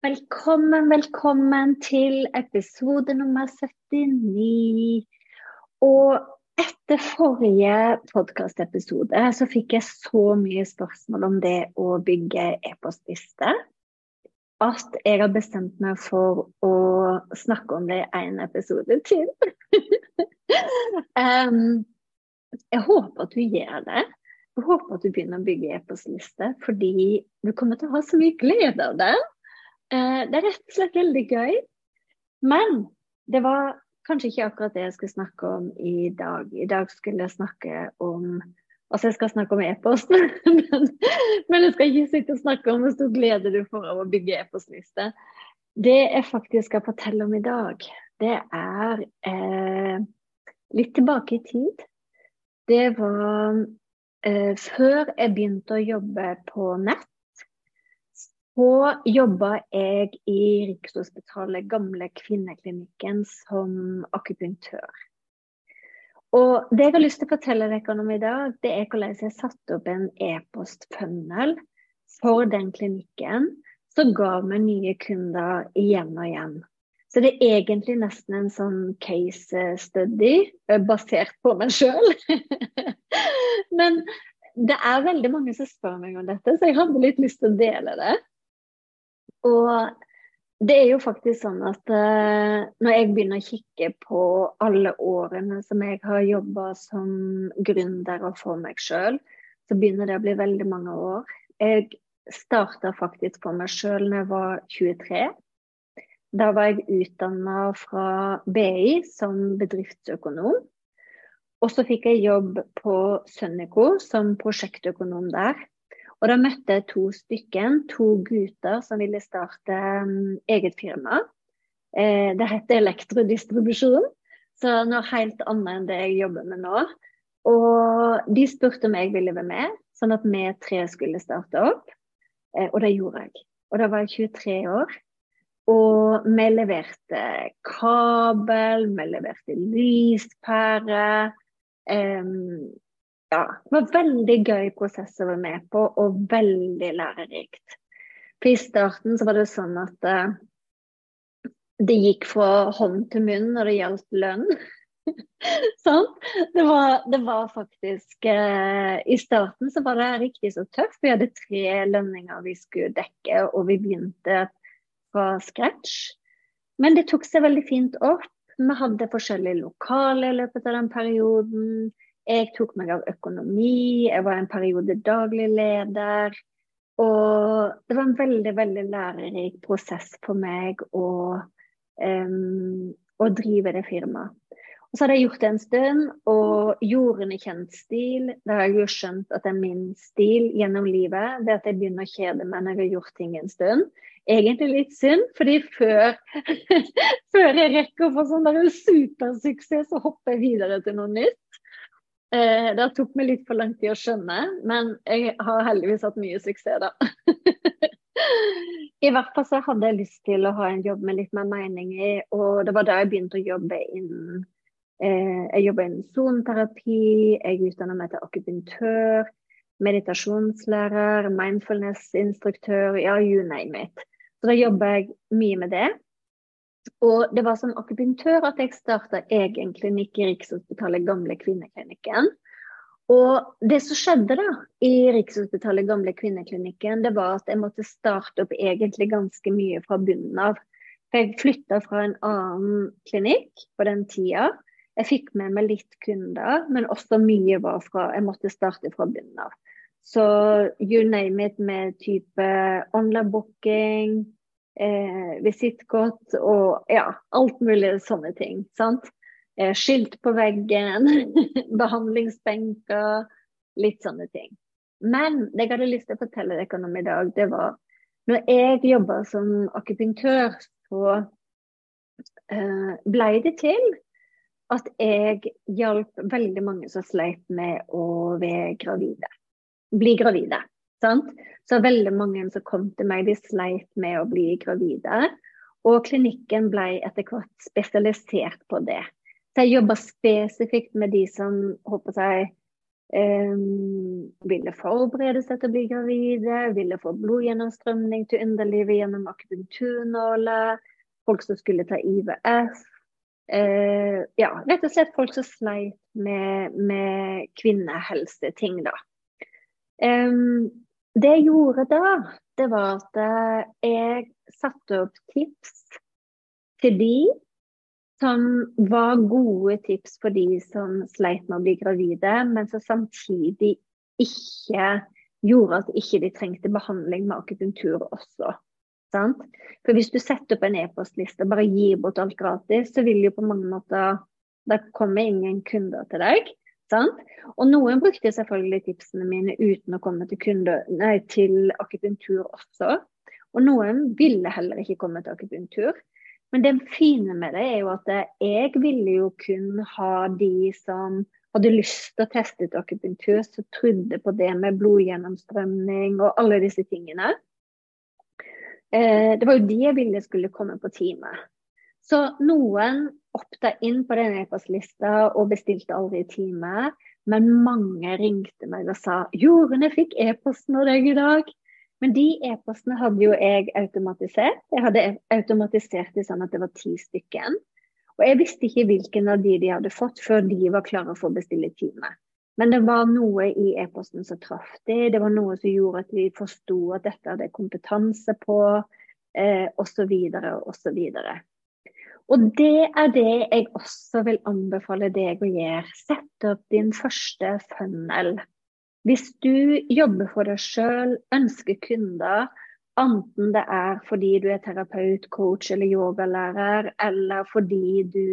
Velkommen, velkommen til episode nummer 79. Og etter forrige podkastepisode så fikk jeg så mye spørsmål om det å bygge e-postliste at jeg har bestemt meg for å snakke om det i en episode til. um, jeg håper at du gjør det. Jeg håper at du begynner å bygge e-postliste, fordi du kommer til å ha så mye glede av det. Eh, det er rett og slett veldig gøy. Men det var kanskje ikke akkurat det jeg skulle snakke om i dag. I dag skulle jeg snakke om Altså, jeg skal snakke om e-post, men, men, jeg skal ikke sitte og snakke om hvor stor glede du får av å bygge e-postliste. Det jeg faktisk skal fortelle om i dag, det er eh, litt tilbake i tid. Det var eh, før jeg begynte å jobbe på nett så jobba jeg i Rikshospitalet, gamle kvinneklinikken, som akupunktør. Og det jeg har lyst til å fortelle dere om i dag, det er hvordan jeg satte opp en e-postfunnel for den klinikken som ga meg nye kunder igjen og igjen. Så det er egentlig nesten en sånn case study eh, basert på meg sjøl. Men det er veldig mange som spør meg om dette, så jeg hadde litt lyst til å dele det. Og det er jo faktisk sånn at uh, når jeg begynner å kikke på alle årene som jeg har jobba som gründer og for meg sjøl, så begynner det å bli veldig mange år. Jeg starta faktisk for meg sjøl da jeg var 23. Da var jeg utdanna fra BI som bedriftsøkonom. Og så fikk jeg jobb på Sønnico som prosjektøkonom der. Og da møtte jeg to stykken, to gutter som ville starte um, eget firma. Eh, det heter elektrodistribusjon, så noe helt annet enn det jeg jobber med nå. Og de spurte om jeg ville være med, sånn at vi tre skulle starte opp. Eh, og det gjorde jeg. Og da var jeg 23 år. Og vi leverte kabel, vi leverte lyspære. Um, ja, det var veldig gøy prosess å være med på, og veldig lærerikt. For I starten så var det sånn at uh, det gikk fra hånd til munn når det gjaldt lønn. sånn? det, var, det var faktisk uh, I starten så var det riktig så tøft. Vi hadde tre lønninger vi skulle dekke, og vi begynte fra scratch. Men det tok seg veldig fint opp. Vi hadde forskjellige lokaler i løpet av den perioden. Jeg tok meg av økonomi, jeg var en periode daglig leder. Og det var en veldig, veldig lærerik prosess for meg å, um, å drive det firmaet. Og så hadde jeg gjort det en stund, og gjorde en kjent stil. Da har jeg jo skjønt at det er min stil gjennom livet. Det at jeg begynner å kjede meg når jeg har gjort ting en stund. Egentlig litt synd, fordi før, før jeg rekker å få sånn supersuksess, så hopper jeg videre til noe nytt. Eh, det tok meg litt for lang tid å skjønne, men jeg har heldigvis hatt mye suksess, da. I hvert fall så hadde jeg lyst til å ha en jobb med litt mer mening i, og det var da jeg begynte å jobbe innen eh, Jeg jobba innen soneterapi, jeg utdanna meg til akupunktør, meditasjonslærer, mindfulness-instruktør, ja, you name it. Så da jobber jeg mye med det. Og det var som akupunktør at jeg starta egen klinikk i Rikshospitalet Gamle Kvinneklinikken. Og det som skjedde da i Rikshospitalet Gamle Kvinneklinikken, det var at jeg måtte starte opp egentlig ganske mye fra bunnen av. For jeg flytta fra en annen klinikk på den tida. Jeg fikk med meg litt kunder, men også mye var fra Jeg måtte starte fra bunnen av. Så you name it med type online booking, eh, visittkort og ja, alt mulig sånne ting. sant? Eh, skilt på veggen, behandlingsbenker, litt sånne ting. Men det jeg hadde lyst til å fortelle dere om i dag, det var når jeg jobba som akupunktør, så eh, ble det til at jeg hjalp veldig mange som sleit med å være gravide. Bli gravide. Sant? Så veldig mange som kom til meg, de sleit med å bli gravide. Og klinikken ble etter hvert spesialisert på det. Så jeg jobba spesifikt med de som håper seg um, ville forberede seg til å bli gravide, ville få blodgjennomstrømning til underlivet gjennom akupunkturnåler, folk som skulle ta IVF. Uh, ja, rett og slett folk som sleit med, med kvinnehelseting, da. Um, det jeg gjorde da, det var at eh, jeg satte opp tips til de som var gode tips for de som sleit med å bli gravide, men som samtidig ikke gjorde at ikke de trengte behandling med akupunktur også. Sant? For hvis du setter opp en e-postliste og bare gir bort alt gratis, så vil jo på mange måter Da kommer ingen kunder til deg. Sant? Og noen brukte selvfølgelig tipsene mine uten å komme til, kunde, nei, til akupunktur også. Og noen ville heller ikke komme til akupunktur. Men det fine med det er jo at jeg ville jo kun ha de som hadde lyst til å teste ut akupunktur, som trodde på det med blodgjennomstrømning og alle disse tingene. Eh, det var jo de jeg ville skulle komme på teamet. Så noen oppta inn på den e-postlista og bestilte aldri time. Men mange ringte meg og sa 'Jorunn, fikk e-posten av deg i dag'. Men de e-postene hadde jo jeg automatisert. Jeg hadde automatisert det sånn at det var ti stykker. Og jeg visste ikke hvilken av de de hadde fått før de var klare for å bestille time. Men det var noe i e-posten som traff det. Det var noe som gjorde at vi forsto at dette hadde kompetanse på, eh, osv. osv. Og det er det jeg også vil anbefale deg å gjøre. Sett opp din første funnel. Hvis du jobber for deg sjøl, ønsker kunder, enten det er fordi du er terapeut, coach eller yogalærer, eller fordi du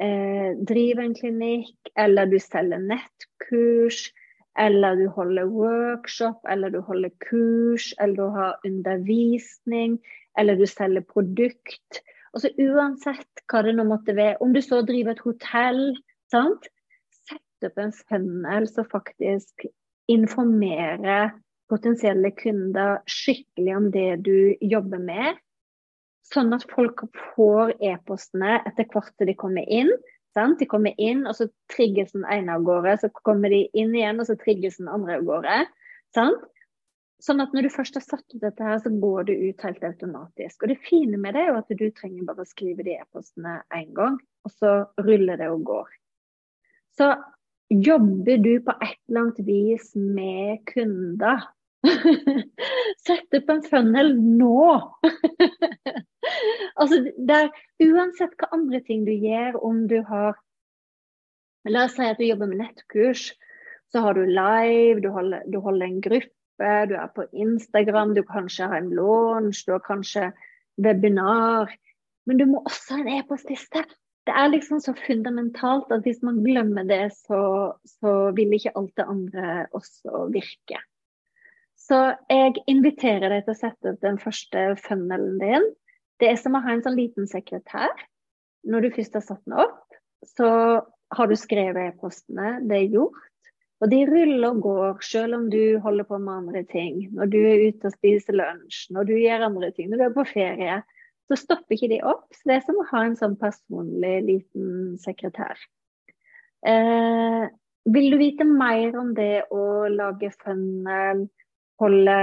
eh, driver en klinikk, eller du selger nettkurs, eller du holder workshop, eller du holder kurs, eller du har undervisning, eller du selger produkt. Altså Uansett hva det nå måtte være, om du så driver et hotell, sant? sett opp en funnel som faktisk informerer potensielle kunder skikkelig om det du jobber med. Sånn at folk får e-postene etter hvert som de kommer inn. Sant? De kommer inn, og så trigges den ene av gårde. Så kommer de inn igjen, og så trigges den andre av gårde. Sant? Sånn at når du først har satt ut dette, her, så går det ut helt automatisk. Og det fine med det er jo at du trenger bare å skrive de e-postene én gang, og så ruller det og går. Så jobber du på et eller annet vis med kunder Sett opp en funnel nå! altså, der, uansett hva andre ting du gjør, om du har La oss si at du jobber med nettkurs. Så har du live, du holder, du holder en gruppe, du er på Instagram, du kanskje har en launch, du har kanskje webinar. Men du må også ha en e-postliste. Det er liksom så fundamentalt at hvis man glemmer det, så, så vil ikke alt det andre også virke. Så jeg inviterer deg til å sette opp den første funnelen din. Det er som å ha en sånn liten sekretær. Når du først har satt den opp, så har du skrevet e-postene. Det er gjort. Og de ruller og går, selv om du holder på med andre ting. Når du er ute og spiser lunsj, når du gjør andre ting, når du er på ferie, så stopper ikke de opp. Så det er som å ha en sånn personlig liten sekretær. Eh, vil du vite mer om det å lage funnel, holde,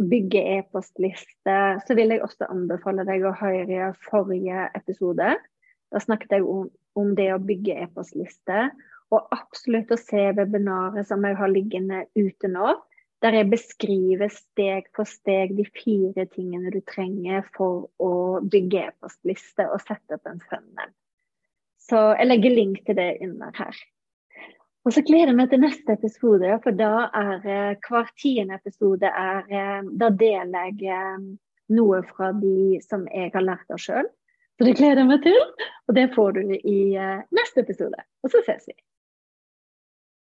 bygge e-postliste, så vil jeg også anbefale deg å høre forrige episode. Da snakket jeg om, om det å bygge e-postliste. Og absolutt å se webinaret som jeg har liggende ute nå, der jeg beskriver steg for steg de fire tingene du trenger for å bygge e-postliste og sette opp en funnel. Så jeg legger link til det under her. Og så gleder jeg meg til neste episode, for da er eh, hver tiende episode er, eh, Da deler jeg eh, noe fra de som jeg har lært av sjøl. Så det gleder jeg meg til. Og det får du i neste episode. Og så ses vi.